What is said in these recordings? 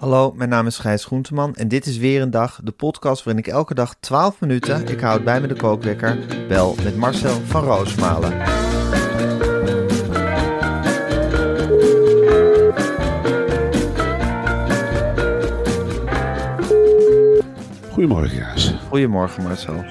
Hallo, mijn naam is Gijs Groenteman en dit is weer een dag, de podcast waarin ik elke dag 12 minuten, ik houd bij me de kookwekker, bel met Marcel van Roosmalen. Goedemorgen, Gijs. Goedemorgen Marcel.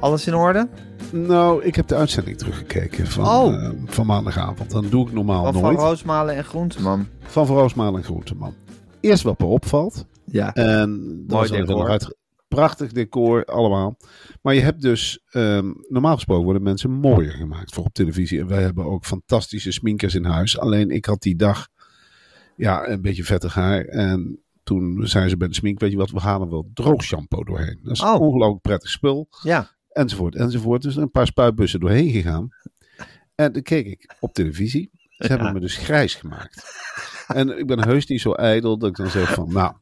Alles in orde? Nou, ik heb de uitzending teruggekeken van, Oh. eh, van maandagavond. Dan doe ik normaal Van Van nooit. Roosmalen en Groenteman. van Van Roosmalen en Groenteman. Eerst wat me opvalt. Ja. En dat Mooi decor. nog uit- Prachtig decor, allemaal. Maar je hebt dus, ehm, normaal gesproken worden mensen mooier gemaakt voor op televisie. En wij hebben ook fantastische sminkers in huis. Alleen ik had die dag, ja, een beetje vettig haar. En toen zijn ze bij de smink, weet je wat, we halen wel droog shampoo doorheen. Dat is Oh. een ongelooflijk prettig spul. Ja. enzovoort, enzovoort. Dus een paar spuitbussen doorheen gegaan. En dan keek ik op televisie. Ze hebben me dus grijs gemaakt. En ik ben heus niet zo ijdel dat ik dan zeg van, nou,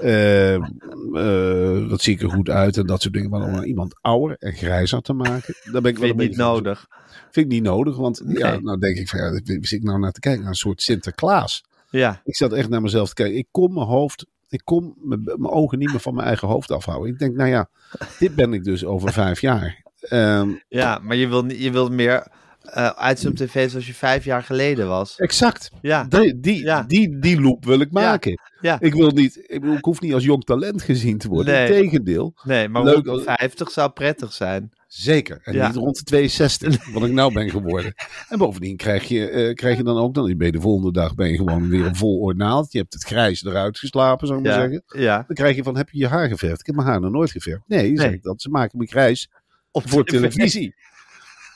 eh, eh, dat zie ik er goed uit en dat soort dingen. Maar om iemand ouder en grijzer te maken, daar ben ik wel een niet van- nodig? Vind ik niet nodig, want ja, nou denk ik van, ja, zit ik nou naar te kijken? Naar een soort Sinterklaas. Ja. Ik zat echt naar mezelf te kijken. Ik kon mijn hoofd, ik kon mijn, mijn ogen niet meer van mijn eigen hoofd afhouden. Ik denk, nou ja, dit ben ik dus over vijf jaar. Ehm, Ja, maar je wil, niet- je wil meer eh uitzend op tv zoals je vijf jaar geleden was. exact. Ja. Die, die, Ja. die, die loop wil ik maken. Ja. Ik wil niet, ik, bedoel, ik hoef niet als jong talent gezien te worden. Nee. Integendeel, Nee, maar Leuk rond als- de 50 zou prettig zijn. zeker. En Ja. niet rond de 62, wat ik nou ben geworden. En bovendien krijg je, eh, krijg je dan ook, dan je de volgende dag ben je gewoon weer een vol ornaat. Je hebt het grijs eruit geslapen, zou ik maar zeggen. Ja. Dan krijg je van, heb je je haar geverfd? Ik heb mijn haar nog nooit geverfd. Nee, dat. Ze maken me grijs Op voor televisie.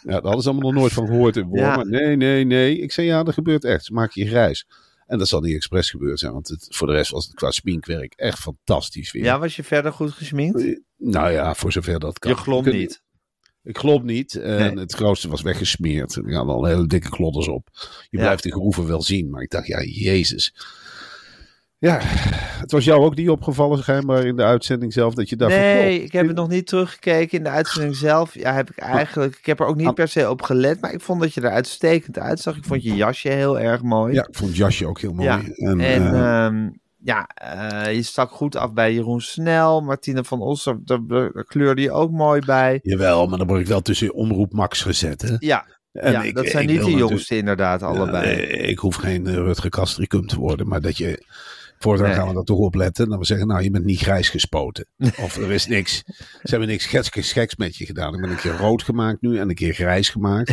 Ja, daar hadden ze allemaal nog nooit van gehoord in Wormen. Ja. Nee, nee, nee. Ik zei ja, dat gebeurt echt. Ze maken je grijs. En dat zal niet expres gebeurd zijn, want het, voor de rest was het qua sminkwerk echt fantastisch weer. Ja, was je verder goed gesminkt? Nou ja, voor zover dat kan. Je glom niet. Ik glom niet. En Nee. het grootste was weggesmeerd. Er hadden al hele dikke klodders op. Je Ja. blijft de groeven wel zien. Maar ik dacht, ja, jezus. Ja, het was jou ook niet opgevallen schijnbaar in de uitzending zelf. Dat je van, Nee, ik heb het nog niet teruggekeken in de uitzending zelf. Ja, heb ik eigenlijk. Ik heb er ook niet per se op gelet, maar ik vond dat je er uitstekend uitzag. Ik vond je jasje heel erg mooi. Ja, ik vond het jasje ook heel mooi. Ja, En, En eh, ehm, ja, eh, je stak goed af bij Jeroen Snel. Martine van Osser, daar, daar kleurde je ook mooi bij. Jawel, maar dan word ik wel tussen Omroep Max gezet. Hè? Ja, En ja ik- dat zijn ik niet de natuurlijk- jongste inderdaad, allebei. Ja, nee, ik hoef geen Rutger Kastricum te worden, maar dat je... Voortaan Nee. gaan we er toch op letten. Dan we zeggen, nou, je bent niet grijs gespoten. Of er is niks. Ze hebben niks geks, geks met je gedaan. Ik ben een keer rood gemaakt nu en een keer grijs gemaakt.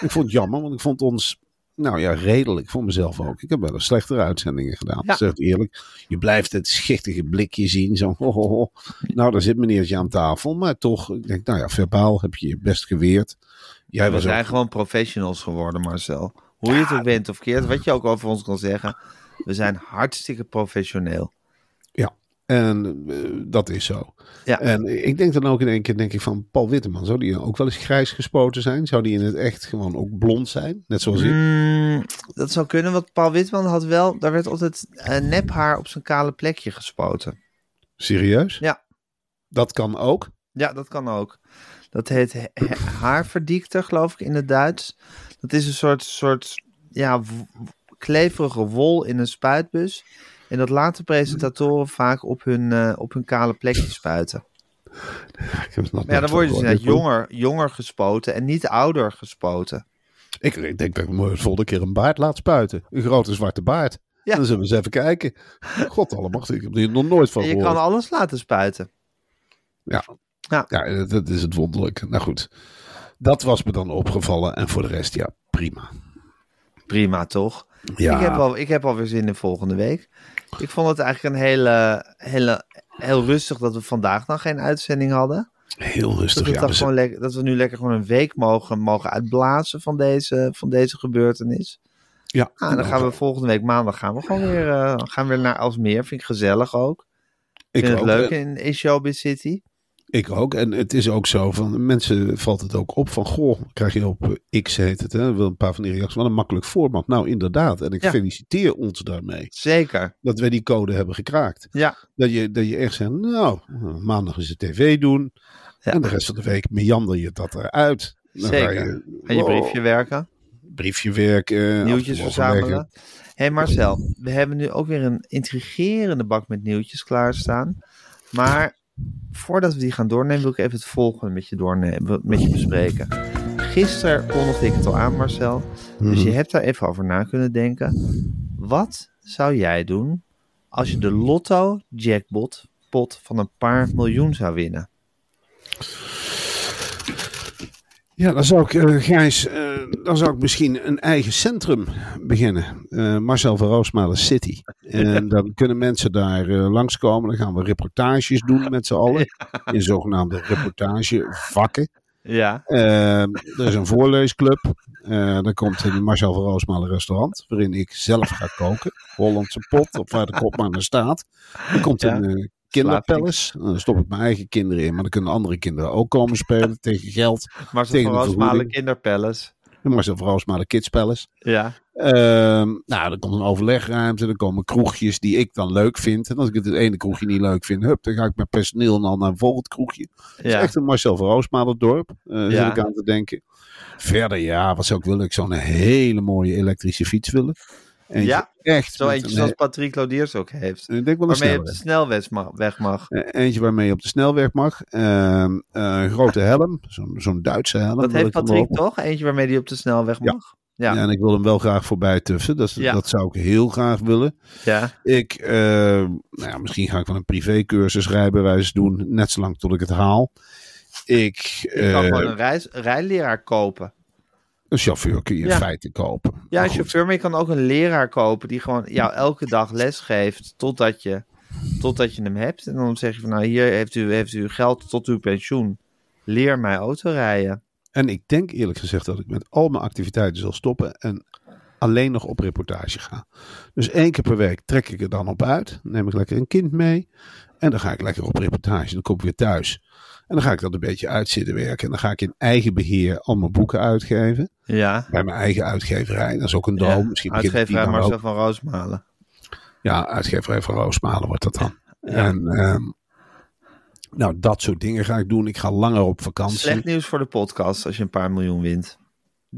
ik vond het jammer, want ik vond ons, nou ja, redelijk. Voor mezelf ook. Ik heb wel eens slechtere uitzendingen gedaan. Ja. Zeg het eerlijk. Je blijft het schichtige blikje zien. Zo, ho, ho, ho. Nou, daar zit meneertje aan tafel. Maar toch, ik denk, nou ja, verbaal heb je je best geweerd. Jij We was zijn ook gewoon professionals geworden, Marcel. Hoe je het ook bent of keert, wat je ook over ons kan zeggen. We zijn hartstikke professioneel. En eh, dat is zo. Ja. En ik denk dan ook in één keer, denk ik van Paul Witteman, zou die ook wel eens grijs gespoten zijn? Zou die in het echt gewoon ook blond zijn? Net zoals ik? Mm, dat zou kunnen, want Paul Witman had wel... Daar werd altijd eh, nephaar op zijn kale plekje gespoten. Serieus? Ja. Dat kan ook? Ja, dat kan ook. Dat heet he- he- haarverdiekter, geloof ik, in het Duits. Dat is een soort, soort ja, kleverige wol in een spuitbus. En dat laten presentatoren vaak op hun, eh, op hun kale plekje spuiten. Maar ja, dan word je dus net gehoord. jonger, jonger gespoten en niet ouder gespoten. Ik, ik denk dat ik me de volgende keer een baard laat spuiten. Een grote zwarte baard. Ja. Dan zullen we eens even kijken. God ik heb er nog nooit van En je gehoord. kan alles laten spuiten. Ja. Ja. ja, dat- dat is het wonderlijke. Nou goed, dat was me dan opgevallen. En voor de rest, ja, prima. Prima, toch? Ja, Ik, heb al, ik heb alweer zin in volgende week. Ik vond het eigenlijk een hele, hele, heel rustig dat we vandaag nog geen uitzending hadden. heel Dat rustig. we, Ja, toch we gewoon lekker, dat we nu lekker gewoon een week mogen, mogen uitblazen van deze, van deze gebeurtenis. ja, Ah, dan gaan we volgende week maandag gaan we gewoon weer, eh, gaan we weer naar Alsmeer. Vind ik gezellig ook. Ik vind ook, het leuk eh, in, in Showbiz City. Ik ook. En het is ook zo van mensen valt het ook op van goh, krijg je op eh, X heet het, hè? Wel een paar van die reacties. Wat een makkelijk format. Nou, inderdaad. En ik Ja. feliciteer ons daarmee Zeker. dat wij die code hebben gekraakt. Ja, Dat je, dat je echt zegt, nou, maandag is het tv doen. Ja. En de rest van de week meander je dat eruit. Dan Zeker. en je briefje werken. briefje werken. nieuwtjes verzamelen. Hé hey Marcel, we hebben nu ook weer een intrigerende bak met nieuwtjes klaarstaan. Maar voordat we die gaan doornemen, wil ik even het volgende met je, doornemen, met je bespreken. Gisteren kondigde ik het al aan, Marcel. Dus Mhm. je hebt daar even over na kunnen denken. Wat zou jij doen als je de lotto jackpot pot van een paar miljoen zou winnen? Ja, dan zou ik, eh, Gijs, eh, dan zou ik misschien een eigen centrum beginnen. Eh, Marcel van Roosmalen City. En dan kunnen mensen daar langskomen. Dan gaan we reportages doen met z'n allen. In zogenaamde reportagevakken. Ja, Eh, er is een voorleesclub. Dan komt een Marcel van Roosmalen restaurant. Waarin ik zelf ga koken. Hollandse pot, of waar de kop maar naar staat. Er komt een kinderpalace. Dan stop ik mijn eigen kinderen in. Maar dan kunnen andere kinderen ook komen spelen tegen geld. Van de Roosmalen vergoeding. Kinderpalace. De Marcel van Roosmalen Kids Palace. Ja, Ehm, nou, er komt een overlegruimte. Er komen kroegjes die ik dan leuk vind. En als ik het ene kroegje niet leuk vind, hup, dan ga ik met personeel dan naar een volgend kroegje. Het is ja. echt een Marcel van Roosmalen dorp. zit Ja. ik aan te denken. Verder, ja, wat zou ik willen? Ik zou een hele mooie elektrische fiets willen. Eentje Ja, echt. Zo eentje een- zoals Patrick Lodiers ook heeft. Ik denk wel een Waarmee je op de snelweg. mag, weg mag. Eh, Eentje waarmee je op de snelweg mag. Een grote helm. Zo'n zo'n Duitse helm. Dat heeft ik Patrick toch? Eentje waarmee hij op de snelweg mag? Ja. Ja, en ik wil hem wel graag voorbij tuffen. Dat, Ja. dat zou ik heel graag willen. ja. Ik, eh, nou ja, misschien ga ik wel een privécursus rijbewijs doen, net zolang tot ik het haal. Ik, Je kan gewoon een, reis, een rijleraar kopen. Een chauffeur kun je in Ja. feite kopen. Ja, een chauffeur, maar je kan ook een leraar kopen die gewoon jou elke dag les geeft totdat je, totdat je hem hebt. En dan zeg je van, nou hier heeft u, heeft u geld tot uw pensioen. Leer mij autorijden. En ik denk eerlijk gezegd dat ik met al mijn activiteiten zal stoppen en alleen nog op reportage ga. Dus één keer per week trek ik er dan op uit. Neem ik lekker een kind mee. En dan ga ik lekker op reportage. Dan kom ik weer thuis. En dan ga ik dat een beetje uitzitten werken. En dan ga ik in eigen beheer al mijn boeken uitgeven. Ja, Bij mijn eigen uitgeverij. Dat is ook een droom. ja. Misschien uitgeverij dan ook. Marcel van Roosmalen. Ja, uitgeverij van Roosmalen wordt dat dan. Ja. En ehm, nou, dat soort dingen ga ik doen. Ik ga langer op vakantie. Slecht nieuws voor de podcast als je een paar miljoen wint.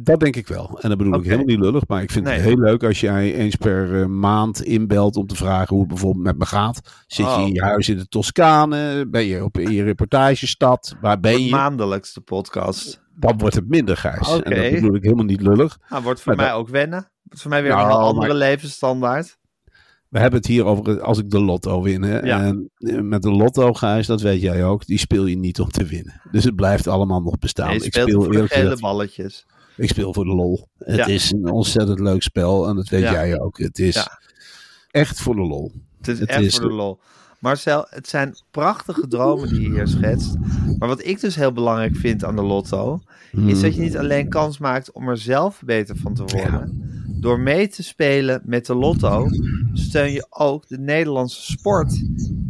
Dat denk ik wel. En dat bedoel ik helemaal niet lullig. Maar ik vind Nee. het heel leuk als jij eens per eh, maand inbelt om te vragen hoe het bijvoorbeeld met me gaat. Zit je Oh. in je huis in de Toscane? Ben je op in je reportagestad? Waar ben je? Maandelijks de podcast. Dan wordt het minder, Gijs. Oké. En dat bedoel ik helemaal niet lullig. Nou, wordt voor Maar mij ook wennen. Wordt voor mij weer Nou, een andere maar- levensstandaard. We hebben het hier over als ik de lotto win. Hè? Ja. En eh, met de lotto, Gijs, dat weet jij ook, die speel je niet om te winnen. Dus het blijft allemaal nog bestaan. Nee, ik speel eerlijk gezegd, balletjes. Ik speel voor de lol. Het Ja. is een ontzettend leuk spel en dat weet Ja. jij ook. Het is Ja. echt voor de lol. Het is Het echt is- voor de lol. Marcel, het zijn prachtige dromen die je hier schetst. Maar wat ik dus heel belangrijk vind aan de lotto... is dat je niet alleen kans maakt om er zelf beter van te worden. Door mee te spelen met de lotto... steun je ook de Nederlandse sport.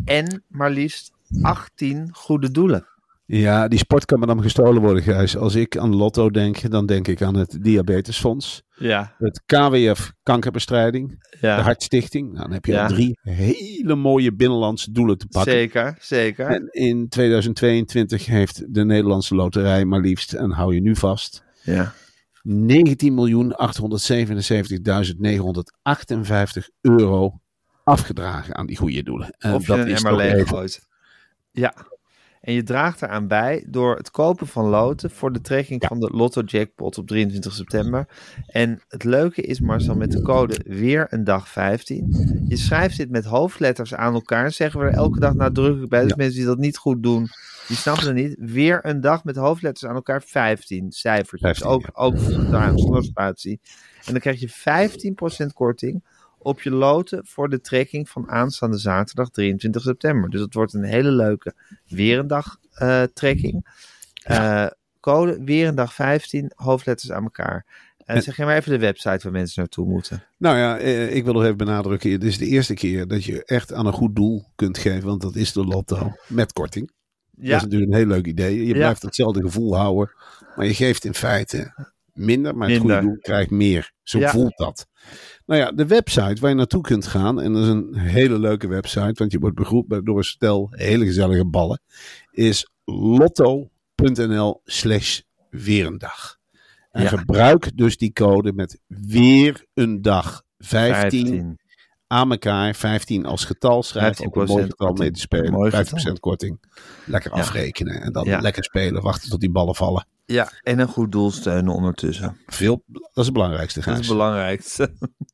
En maar liefst 18 goede doelen. Ja, die sport kan me dan gestolen worden, Gijs. Als ik aan lotto denk, dan denk ik aan het Diabetesfonds. Ja, Het KWF Kankerbestrijding. De Hartstichting. Nou, dan heb je Ja. al drie hele mooie binnenlandse doelen te pakken. zeker, zeker. En in 2022 heeft de Nederlandse loterij maar liefst, en hou je nu vast, Ja. 19.877.958 euro afgedragen aan die goede doelen. En Of je een is toch leeg even-. Ja. En je draagt eraan bij door het kopen van loten voor de trekking van de Lotto Jackpot op 23 september. En het leuke is, Marcel, met de code weer een dag 15. Je schrijft dit met hoofdletters aan elkaar. Zeggen we er elke dag nadrukkelijk bij. Dus mensen die dat niet goed doen, die snappen het niet. Weer een dag met hoofdletters aan elkaar 15 cijfertjes. 15, ook, ja. ook daar zonder spatie. En dan krijg je 15% korting op je loten voor de trekking van aanstaande zaterdag 23 september. Dus dat wordt een hele leuke weer een dag eh, trekking. Eh, code weer een dag 15, hoofdletters aan elkaar. En En- zeg jij maar even de website waar mensen naartoe moeten. Nou ja, eh, ik wil nog even benadrukken. Dit is de eerste keer dat je echt aan een goed doel kunt geven. Want dat is de lotto met korting. Dat Ja, is natuurlijk een heel leuk idee. Je Ja. blijft hetzelfde gevoel houden. Maar je geeft in feite minder. Maar het Minder. goede doel krijgt meer. Zo Ja. voelt dat. Nou ja, de website waar je naartoe kunt gaan. En dat is een hele leuke website. Want je wordt begroet door een stel hele gezellige ballen. Is lotto.nl slash weer een dag. En Ja. gebruik dus die code met weer een dag. 15, 15. Aan elkaar. 15 als getal. Schrijf ook een mooi 15% getal mee te spelen. Mooi 50% korting. Lekker afrekenen. En dan Ja. lekker spelen. Wachten tot die ballen vallen. Ja, en een goed doel steunen ondertussen. Veel, dat is het belangrijkste. Dat is Gijs. het belangrijkste.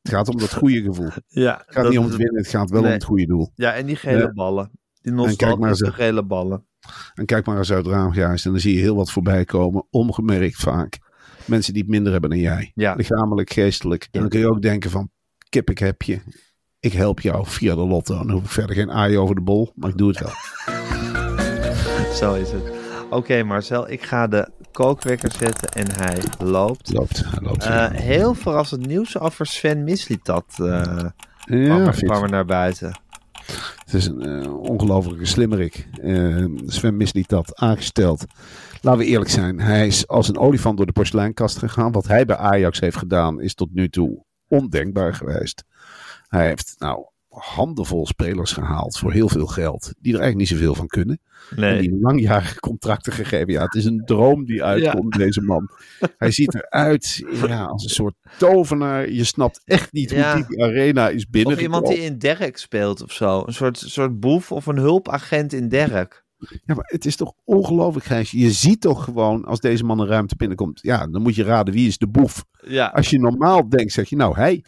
Het gaat om dat goede gevoel. Het ja, gaat dat niet om het winnen. Het gaat wel Nee. om het goede doel. Ja, en die gele Ja. ballen. Die nostalgische eens. gele ballen. En kijk maar eens uit het raam, Gijs. En dan zie je heel wat voorbij komen. Ongemerkt vaak. Mensen die het minder hebben dan jij. Ja. Lichamelijk, geestelijk. En dan kun je ook denken van... Kip, ik heb je. Ik help jou via de lotto. Dan hoef ik verder geen aai over de bol. Maar ik doe het wel. Zo is het. Oké Marcel, ik ga de kookwekker zetten en hij loopt. Loopt. Het loopt. Eh, heel verrassend nieuws over Sven Mislitat uh, ja, kwam, er- kwam er naar buiten. Het is een eh, ongelofelijke slimmerik. Sven Misliet dat aangesteld. Laten we eerlijk zijn. Hij is als een olifant door de porseleinkast gegaan. Wat hij bij Ajax heeft gedaan is tot nu toe ondenkbaar geweest. Hij heeft nou handenvol spelers gehaald voor heel veel geld. Die er eigenlijk niet zoveel van kunnen. En Nee. die langjarige contracten gegeven. Ja, het is een droom die uitkomt, deze man. Hij ziet eruit ja, als een soort tovenaar. Je snapt echt niet Ja. hoe die arena is Of binnengekomen. iemand die in Derk speelt of zo. Een soort, soort boef of een hulpagent in Derk. Ja, maar het is toch ongelooflijk, Gijs. Je ziet toch gewoon, als deze man een ruimte binnenkomt. Ja, dan moet je raden wie is de boef. Ja, Als je normaal denkt, zeg je nou hij.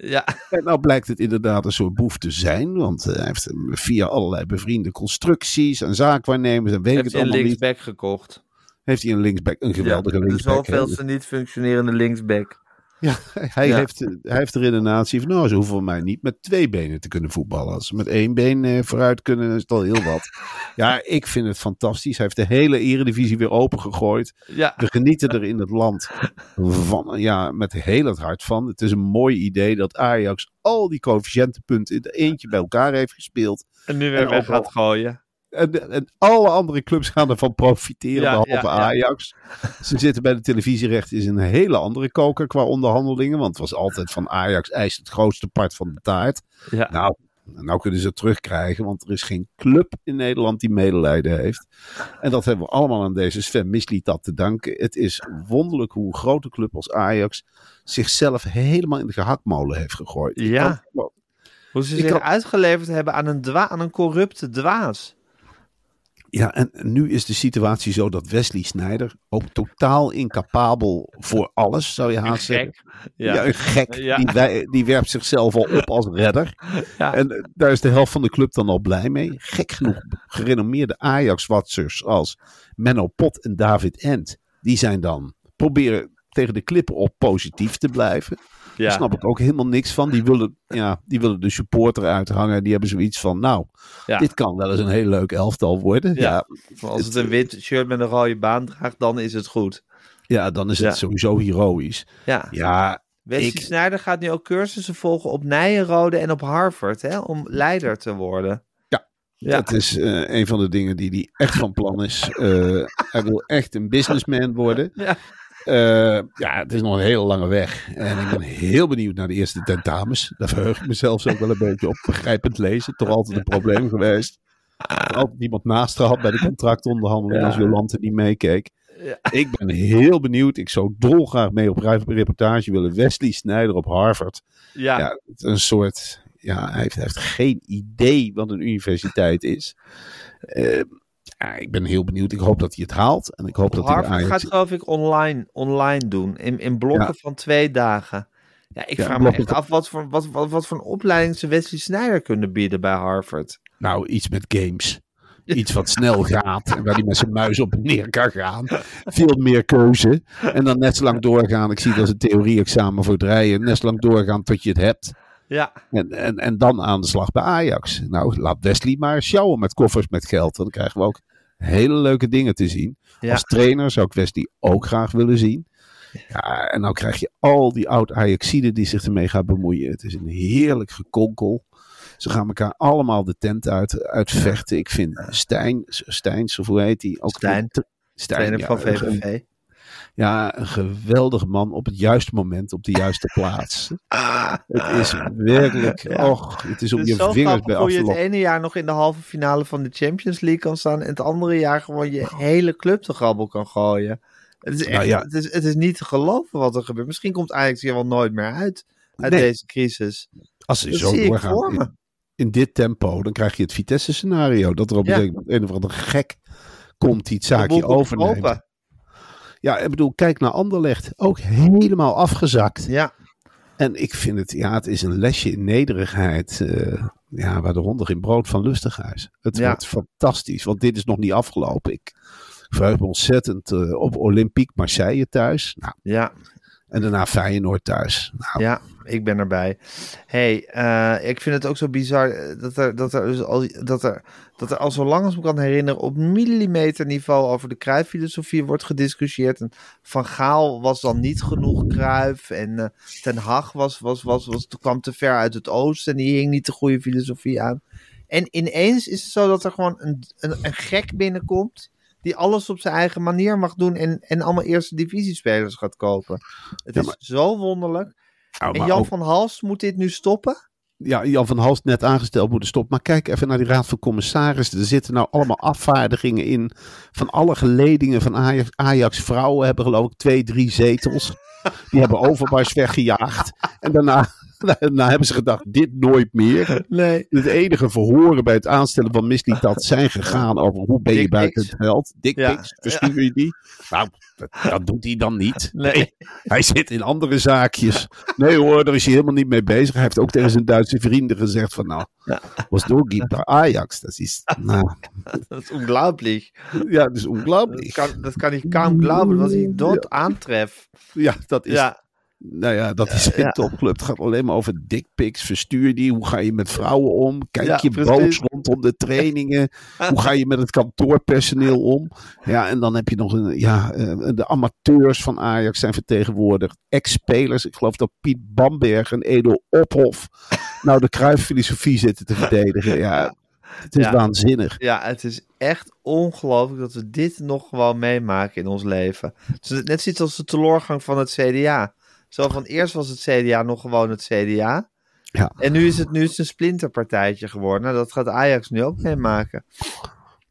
Ja. En nou blijkt het inderdaad een soort boef te zijn. Want eh, hij heeft hem via allerlei bevriende constructies en zaakwaarnemers en weet ik heeft het hij een allemaal niet. linksback gekocht. Heeft hij een linksback, een geweldige ja, linksback. Hè. zoveelste niet functionerende linksback. Ja, hij, Ja. Heeft, hij heeft de redenatie van, nou, ze hoeven mij niet met twee benen te kunnen voetballen. Als ze met één been eh, vooruit kunnen, is het al heel wat. ja, ik vind het fantastisch. Hij heeft de hele eredivisie weer opengegooid. Ja, We genieten er in het land van, ja, met heel het hart van. Het is een mooi idee dat Ajax al die coëfficiëntenpunten in eentje bij elkaar heeft gespeeld. en nu En weer weg gaat gooien. En, en alle andere clubs gaan ervan profiteren, Ja, behalve ja, ja. Ajax. Ze zitten bij de televisierechten is een hele andere koker qua onderhandelingen. Want het was altijd van Ajax eist het grootste part van de taart. Ja. Nou, nou kunnen ze het terugkrijgen, want er is geen club in Nederland die medelijden heeft. En dat hebben we allemaal aan deze Sven Mislitat te danken. Het is wonderlijk hoe een grote club als Ajax zichzelf helemaal in de gehaktmolen heeft gegooid. Ja. kan- Hoe ze zich kan- uitgeleverd hebben aan een, dwa aan een corrupte dwaas. Ja, en nu is de situatie zo dat Wesley Sneijder ook totaal incapabel voor alles, zou je haast zeggen. Gek. Ja, Ja. een gek. Ja. Die, wij- die werpt zichzelf al op als redder. Ja. En eh, daar is de helft van de club dan al blij mee. Gek genoeg, gerenommeerde Ajax-watsers als Menno Pot en David Ent, die zijn dan proberen tegen de klippen op positief te blijven. Daar Ja. snap ik ook helemaal niks van. Die willen, ja, die willen de supporter uithangen. Die hebben zoiets van, nou, Ja. dit kan wel eens een heel leuk elftal worden. Ja. Als het een wit shirt met een rode baan draagt, dan is het goed. ja dan is het sowieso heroïs. Ja. Ja, Wesley ik- Sneijder gaat nu ook cursussen volgen op Nijenrode en op Harvard, hè, om leider te worden. Ja. Ja. Dat is eh, een van de dingen die hij echt van plan is. Eh, hij wil echt een businessman worden. Ja. Eh, ja, het is nog een hele lange weg. En ik ben heel benieuwd naar de eerste tentamens. Daar verheug ik mezelf ook wel een beetje op. Begrijpend lezen, toch altijd een probleem geweest. Altijd niemand naast gehad bij de contractonderhandeling als Jolante niet meekeek. Ja. Ik ben heel benieuwd. Ik zou dolgraag mee op reportage willen. Wesley Sneijder op Harvard. Ja. Ja, een soort. Ja, hij heeft, hij heeft geen idee wat een universiteit is. Eh, ja, ik ben heel benieuwd. Ik hoop dat hij het haalt. En ik hoop dat hij Ajax... gaat geloof ik online, online doen. In, in blokken Ja. van twee dagen. Ja, ik Ja, vraag me echt af wat voor, wat, wat, wat voor een opleiding ze Wesley Sneijder kunnen bieden bij Harvard. Nou, iets met games. Iets wat snel gaat. En waar hij met zijn muis op en neer kan gaan. Veel meer keuze. En dan net zo lang doorgaan. Ik zie dat als een theorie-examen voor het rijden. Net zo lang doorgaan tot je het hebt. Ja, En, en, en dan aan de slag bij Ajax. Nou, laat Wesley maar sjouwen met koffers met geld. Dan krijgen we ook hele leuke dingen te zien. Ja. Als trainer zou ik Wesley ook graag willen zien. Ja, en dan krijg je al die oud-Ajaxiden die zich ermee gaan bemoeien. Het is een heerlijk gekonkel. Ze gaan elkaar allemaal de tent uit, uitvechten. Ik vind Stijn, Stijns, of hoe heet die? Ook Stijn, Stijn trainer ja, van een- VVV. Ja, een geweldige man op het juiste moment, op de juiste plaats. Ah, Het is werkelijk, Ja. och, het is om het je vingers bij hoe af je te het lokken. ene jaar nog in de halve finale van de Champions League kan staan. En het andere jaar gewoon je hele club te grabbel kan gooien. Het is, echt, Nou ja. het, is, het is niet te geloven wat er gebeurt. Misschien komt Ajax hier wel nooit meer uit. Uit Nee. deze crisis. Als ze zo doorgaan in, in dit tempo, dan krijg je het Vitesse-scenario. Dat er op Ja. een of andere gek komt die het zaakje open. Ja, ik bedoel, kijk naar Anderlecht. Ook helemaal afgezakt. Ja, En ik vind het, ja, het is een lesje in nederigheid. eh, ja, waar de honden geen brood van lustig is. Het Ja. wordt fantastisch, want dit is nog niet afgelopen. Ik verheug me ontzettend eh, op Olympique Marseille thuis. Nou, ja, en daarna Feyenoord thuis. Nou, ja, ik ben erbij. hey, eh, ik vind het ook zo bizar eh, dat er, dat er, dus al, dat er, dat er al zo lang als ik me kan herinneren op millimeterniveau over de Cruijff-filosofie wordt gediscussieerd. En Van Gaal was dan niet genoeg Cruijff en eh, Ten Hag was, was, was, was, kwam te ver uit het oosten en die hing niet de goede filosofie aan. En ineens is het zo dat er gewoon een, een, een gek binnenkomt die alles op zijn eigen manier mag doen en, en allemaal eerste divisiespelers gaat kopen. Het Ja, is zo wonderlijk. En Jan ook- van Hals moet dit nu stoppen? ja, Jan van Halst net aangesteld moeten stoppen. Maar kijk even naar die raad van commissarissen. Er zitten nou allemaal afvaardigingen in van alle geledingen van Ajax. Ajax vrouwen hebben geloof ik twee, drie zetels. Die hebben Overmars weggejaagd. En daarna, daarna hebben ze gedacht, dit nooit meer. Nee. Het enige verhoren bij het aanstellen van Mislitat zijn gegaan over hoe ben je Dick buiten het veld. Dick Ja, verstuur je die? Nou, dat, dat doet hij dan niet. Nee. Hij zit in andere zaakjes. Nee hoor, daar is hij helemaal niet mee bezig. Hij heeft ook tegen zijn Duitse vrienden gezegd van nou, was doorgibt bij Ajax. Dat is, nou, Dat is ongelooflijk. ja, dat is Dat ongelooflijk. kan, dat kan ik kaum glauben, was ik dort aantref. Ja, dat is, Ja, nou ja, dat is geen Ja. topclub. Het gaat alleen maar over dickpics. Verstuur die. Hoe ga je met vrouwen om? Kijk Ja, je precies. boos rondom de trainingen? Hoe ga je met het kantoorpersoneel om? Ja, en dan heb je nog een, ja, eh, de amateurs van Ajax zijn vertegenwoordigd. Ex-spelers. Ik geloof dat Piet Bamberg en Edo Ophof nou de Cruijff-filosofie zitten te verdedigen. Ja, het is Ja. waanzinnig. ja, het is echt ongelooflijk dat we dit nog gewoon meemaken in ons leven. Het is net zoiets als de teleurgang van het CDA. Zo van eerst was het CDA nog gewoon het CDA. Ja. En nu is het, nu is het een splinterpartijtje geworden. Nou, dat gaat Ajax nu ook meemaken.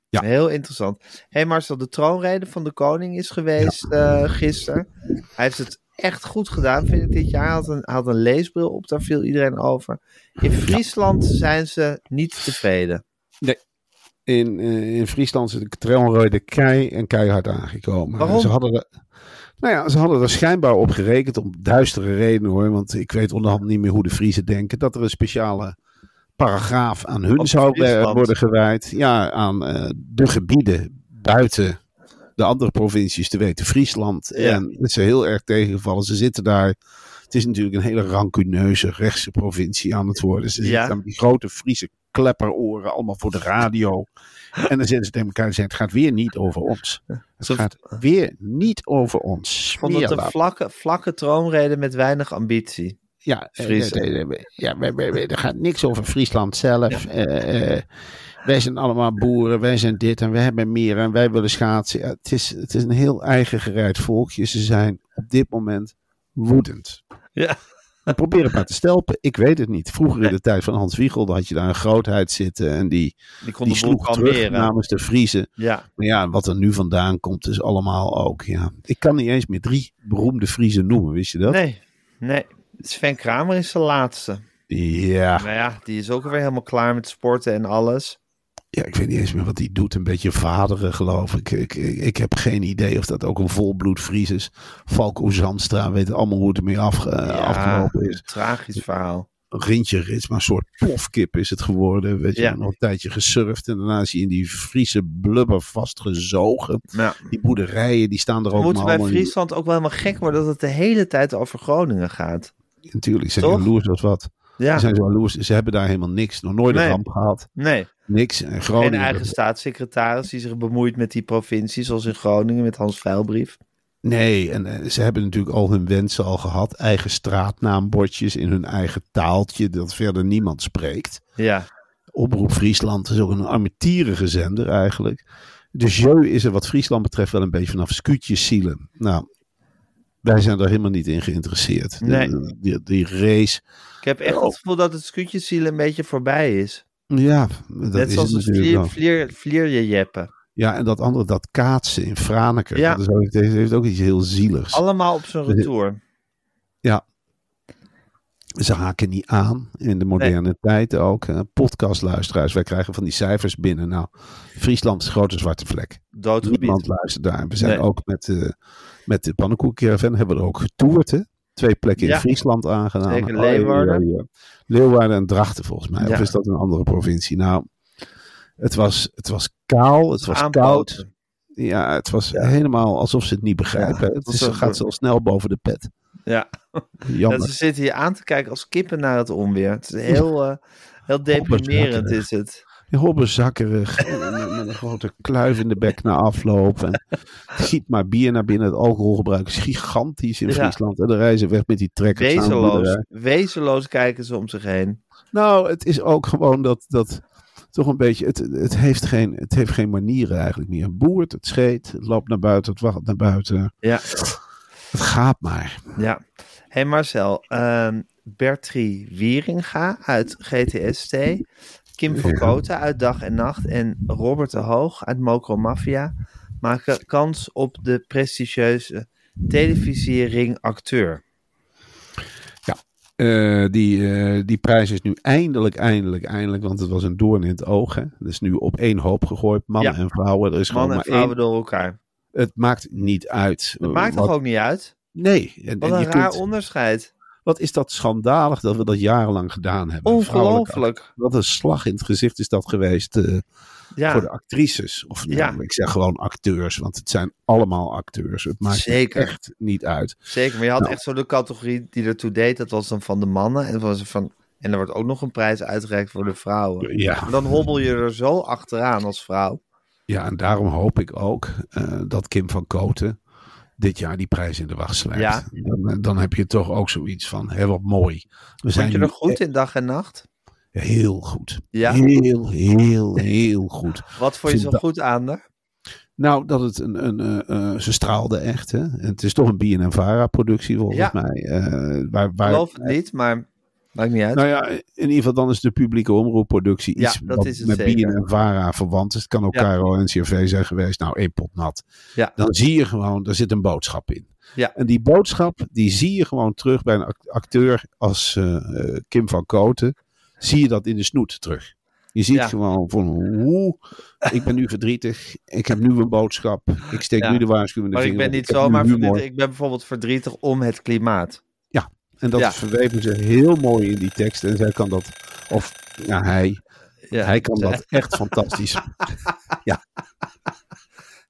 Ja. Heel interessant. Hé hey Marcel, de troonrede van de koning is geweest eh gisteren. Hij heeft het echt goed gedaan, vind ik, dit jaar. Hij had een, had een leesbril op, daar viel iedereen over. In Friesland zijn ze niet tevreden. In, eh, in Friesland is de troonrede kei en keihard aangekomen. Waarom? Ze hadden er, nou ja, ze hadden er schijnbaar op gerekend, om duistere redenen hoor. Want ik weet onderhand niet meer hoe de Friesen denken. Dat er een speciale paragraaf aan hun zou Friesland. worden gewijd. Ja, aan eh, de gebieden buiten de andere provincies, te weten Friesland. Ja. En het is er heel erg tegengevallen. Ze zitten daar. Het is natuurlijk een hele rancuneuze rechtse provincie aan het worden. Ze Ja. zitten aan die grote Friese klepperoren, allemaal voor de radio. En dan zitten ze tegen elkaar en zeggen: Het gaat weer niet over ons. Het gaat weer niet over ons. Ik vond het een vlakke, vlakke troonrede met weinig ambitie. Ja, eh, ja er gaat niks over Friesland zelf. Eh, eh, wij zijn allemaal boeren, wij zijn dit en wij hebben meer en wij willen schaatsen. Ja, het, is, het is een heel eigen gereid volkje. Ze zijn op dit moment woedend. Ja. En probeer het maar te stelpen. Ik weet het niet. Vroeger in de tijd van Hans Wiegel dan had je daar een grootheid zitten en die, Die kon die de sloeg terug kalmeren. namens de Friesen. Ja, Maar ja, wat er nu vandaan komt is allemaal ook. Ja. Ik kan niet eens meer drie beroemde Friesen noemen, wist je dat? nee, nee. Sven Kramer is de laatste. Ja. Nou ja, die is ook weer helemaal klaar met sporten en alles. Ja, ik weet niet eens meer wat hij doet. Een beetje vaderen, geloof ik. Ik, ik, ik heb geen idee of dat ook een volbloed Fries is. Falco Zandstra weet allemaal hoe het ermee afge, afgelopen is. tragisch verhaal. Een rintje rits, maar een soort plofkip is het geworden. Weet je, Ja. nog een tijdje gesurfd. En daarna is hij in die Friese blubber vastgezogen. Ja. Die boerderijen, die staan er We ook moeten maar bij in. Friesland ook wel helemaal gek worden dat het de hele tijd over Groningen gaat. Natuurlijk, ze zijn jaloers als wat. Ja, Ze zijn zo jaloers. Ze hebben daar helemaal niks. Nog nooit een Nee. ramp gehad. nee. Niks. En Groningen. eigen staatssecretaris die zich bemoeit met die provincie, zoals in Groningen met Hans Veilbrief. Nee, en eh, ze hebben natuurlijk al hun wensen al gehad. Eigen straatnaambordjes in hun eigen taaltje, dat verder niemand spreekt. Ja, Omroep Friesland is ook een armetierige zender eigenlijk. De jeu is er wat Friesland betreft wel een beetje vanaf scootjes zielen. Nou, wij zijn daar helemaal niet in geïnteresseerd. De- die, die race, ik heb echt het gevoel dat het scootjesziel een beetje voorbij is. Ja, dat Net is zoals het vlier, vlier, vlierje jeppen. Ja, en dat andere, dat kaatsen in Franeker, Ja. dat is ook, dat heeft ook iets heel zieligs. Allemaal op zijn retour. Ze haken niet aan in de moderne tijd ook. Podcastluisteraars, wij krijgen van die cijfers binnen. Nou, Friesland is een grote zwarte vlek. Doodgebied. Niemand luistert daar. We zijn Nee. ook met, eh met de pannenkoekencaravan hebben we er ook getoerd. Hè? Twee plekken Ja. in Friesland aangedaan. Zeker, Oh, Leeuwarden. Leeuwarden en Drachten volgens mij. Ja. Of is dat een andere provincie? Nou, het was, het was kaal, het was koud. Ja, het was helemaal alsof ze het niet begrijpen. Het was is, zo- gaat zo snel boven de pet. Ja. Jammer. Ja, ze zitten hier aan te kijken als kippen naar het onweer. Het is heel, eh, heel deprimerend is het. Hobbenzakkerig. met, met een grote kluif in de bek na afloop. En giet maar bier naar binnen. Het alcoholgebruik is gigantisch in Ja. Friesland. En de reizen weg met die trekkers. Wezenloos. Wezenloos kijken ze om zich heen. Nou, het is ook gewoon dat... dat toch een beetje... Het, het, heeft geen, het heeft geen manieren eigenlijk meer. Het boert, het scheet, het loopt naar buiten, het wacht naar buiten. Ja, Het gaat maar. ja. hey Marcel, ehm Bertrie Wieringa uit GTST. Kim van Ja. Uit Dag en Nacht. En Robert de Hoog uit Mokro Mafia maken kans op de prestigieuze televisiering acteur. Eh, die, eh, die prijs is nu eindelijk, eindelijk, eindelijk, want het was een doorn in het oog. Hè. Het is nu op één hoop gegooid, mannen Ja. en vrouwen. Er is gewoon Mannen en vrouwen één. door elkaar. Het maakt niet uit. Dat maakt wat, toch ook niet uit? Nee. En, Wat en een je raar kunt- onderscheid. Wat is dat schandalig dat we dat jarenlang gedaan hebben. Ongelooflijk. Wat een slag in het gezicht is dat geweest eh, Ja, voor de actrices. Of Ja. nou, ik zeg gewoon acteurs, want het zijn allemaal acteurs. Het maakt Zeker. echt niet uit. zeker. Maar je had Nou. echt zo de categorie die ertoe deed. Dat was dan van de mannen. En, was er van, en er wordt ook nog een prijs uitgereikt voor de vrouwen. Ja. Dan hobbel je er zo achteraan als vrouw. Ja, en daarom hoop ik ook eh, dat Kim van Koten dit jaar die prijs in de wacht sleept. Ja. Dan, eh, dan heb je toch ook zoiets van, hé, wat mooi. We zijn je er goed in dag en nacht? heel goed. Ja. Heel, heel, heel goed. Wat vond je zo goed aan haar? Nou, dat het een, een eh, eh, ze straalde echt. Hè? Het is toch een BNNVARA productie volgens Ja. mij. eh, waar, waar, Geloof het niet, maar maakt niet uit. Nou ja, in ieder geval dan is de publieke omroepproductie Ja, iets dat wat is het met zeker. BNNVARA verwant is. Het kan ook Ja. KRO en NCRV zijn geweest. Nou, één pot nat. Ja. Dan zie je gewoon, daar zit een boodschap in. Ja. En die boodschap, die zie je gewoon terug bij een act- acteur als eh, eh, Kim van Koten. Zie je dat in de snoet terug. Je ziet Ja. gewoon van, hoe, ik ben nu verdrietig. Ik heb nu een boodschap. Ik steek Ja. nu de waarschuwende maar ik ben niet zomaar verdrietig. Ik ben bijvoorbeeld verdrietig om het klimaat. En dat Ja. verweven ze heel mooi in die tekst. En zij kan dat, of ja, hij, Ja. hij kan dat echt fantastisch. ja.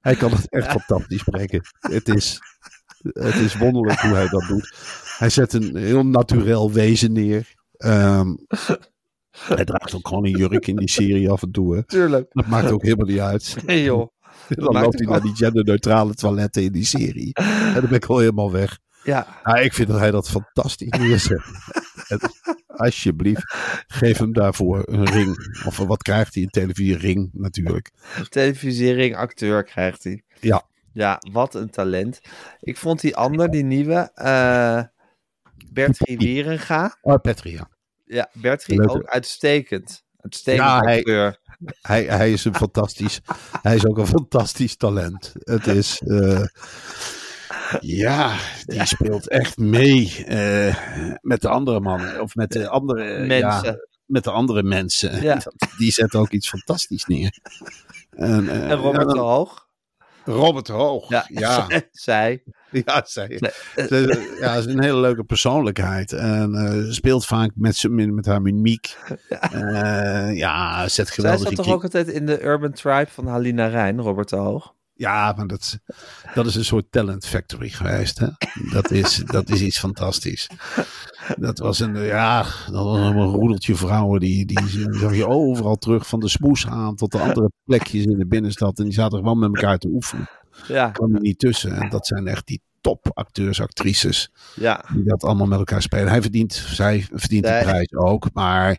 Hij kan het echt fantastisch spreken. Het is, het is wonderlijk hoe hij dat doet. Hij zet een heel naturel wezen neer. Ehm, hij draagt ook gewoon een jurk in die serie af en toe. Hè. Tuurlijk. Dat maakt ook helemaal niet uit. Nee joh. Dan loopt hij naar die genderneutrale toiletten in die serie. En dan ben ik al helemaal weg. Ja, ik vind dat hij dat fantastisch neerzet. En alsjeblieft, geef hem daarvoor een ring. Of wat krijgt hij? Een televisiering natuurlijk. televisiering, acteur krijgt hij. Ja. Ja, wat een talent. Ik vond die ander, die nieuwe, eh Bertrie Wieringa. Oh, Petri, ja. Ja, Bertrie ook uitstekend. Uitstekend Ja, acteur. Hij, hij is een fantastisch, hij is ook een fantastisch talent. Het is, eh, ja, die speelt echt mee eh, met de andere mannen. Of met de andere ja, Mensen. met de andere mensen. Ja. Die zetten ook iets fantastisch neer. En, eh, En Robert ja, de Hoog. Robert Hoog. Ja, ja. zij. Ja, zei je. Nee, Ze- ja, is een hele leuke persoonlijkheid. En eh, speelt vaak met, met, haar mimiek. Ja, ja zet Zij geweldige zat toch ook altijd in de Urban Tribe van Halina Rijn, Robert de Hoog? Ja, maar dat, dat is een soort talent factory geweest. Hè? Dat, is, dat is iets fantastisch. Dat was een, ja, dat was een roedeltje vrouwen. Die, die zag je overal terug. Van de smoeshaan tot de andere plekjes in de binnenstad. En die zaten gewoon met elkaar te oefenen. Ja, kwam er niet tussen. En dat zijn echt die top acteurs, actrices. ja. Die dat allemaal met elkaar spelen. Hij verdient, zij verdient Nee. de prijs ook. Maar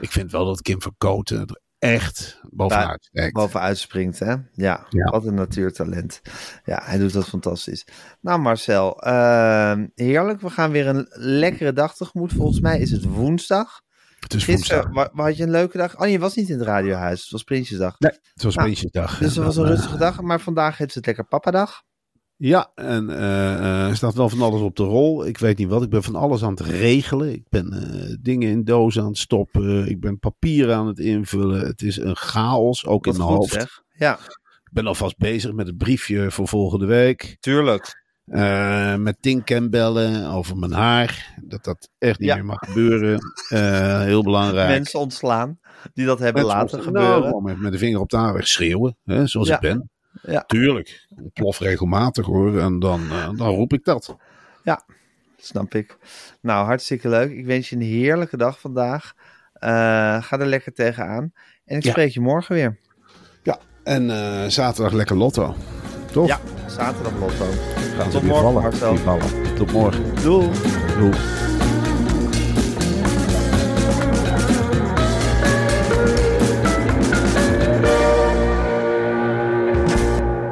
ik vind wel dat Kim van Koten echt bovenuit steekt. bovenuit springt, hè? Ja, Ja. wat een natuurtalent. Ja, hij doet dat fantastisch. Nou, Marcel, ehm, heerlijk. We gaan weer een lekkere dag tegemoet. Volgens mij is het woensdag. Het is Gisteren woensdag. wa- had je een leuke dag. Oh, je was niet in het radiohuis. Het was Prinsjesdag. Nee, het was Nou, Prinsjesdag. Dus het was een eh, rustige dag. Maar vandaag heeft het lekker papadag. Ja, en eh, eh, er staat wel van alles op de rol. Ik weet niet wat. Ik ben van alles aan het regelen. Ik ben eh, dingen in dozen aan het stoppen. Ik ben papieren aan het invullen. Het is een chaos, ook Wat in mijn goed, hoofd. zeg. Ja, Ik ben alvast bezig met het briefje voor volgende week. tuurlijk. Met Tinken bellen over mijn haar. Dat dat echt niet Ja. meer mag gebeuren. Heel belangrijk. Mensen ontslaan die dat hebben Mensen laten of- gebeuren. Nou, met, met de vinger op de aanweg schreeuwen. Hè, zoals Ja. ik ben. Ja. Tuurlijk. Ik plof regelmatig hoor. En dan, eh, dan roep ik dat. Snap ik. Nou, hartstikke leuk. Ik wens je een heerlijke dag vandaag. Eh, ga er lekker tegenaan. En ik Ja. spreek je morgen weer. Ja. En eh, zaterdag lekker lotto. Toch? Ja, zaterdag lotto. Gaan Tot morgen, vallen, Marcel. Tot morgen. Doei. Doei.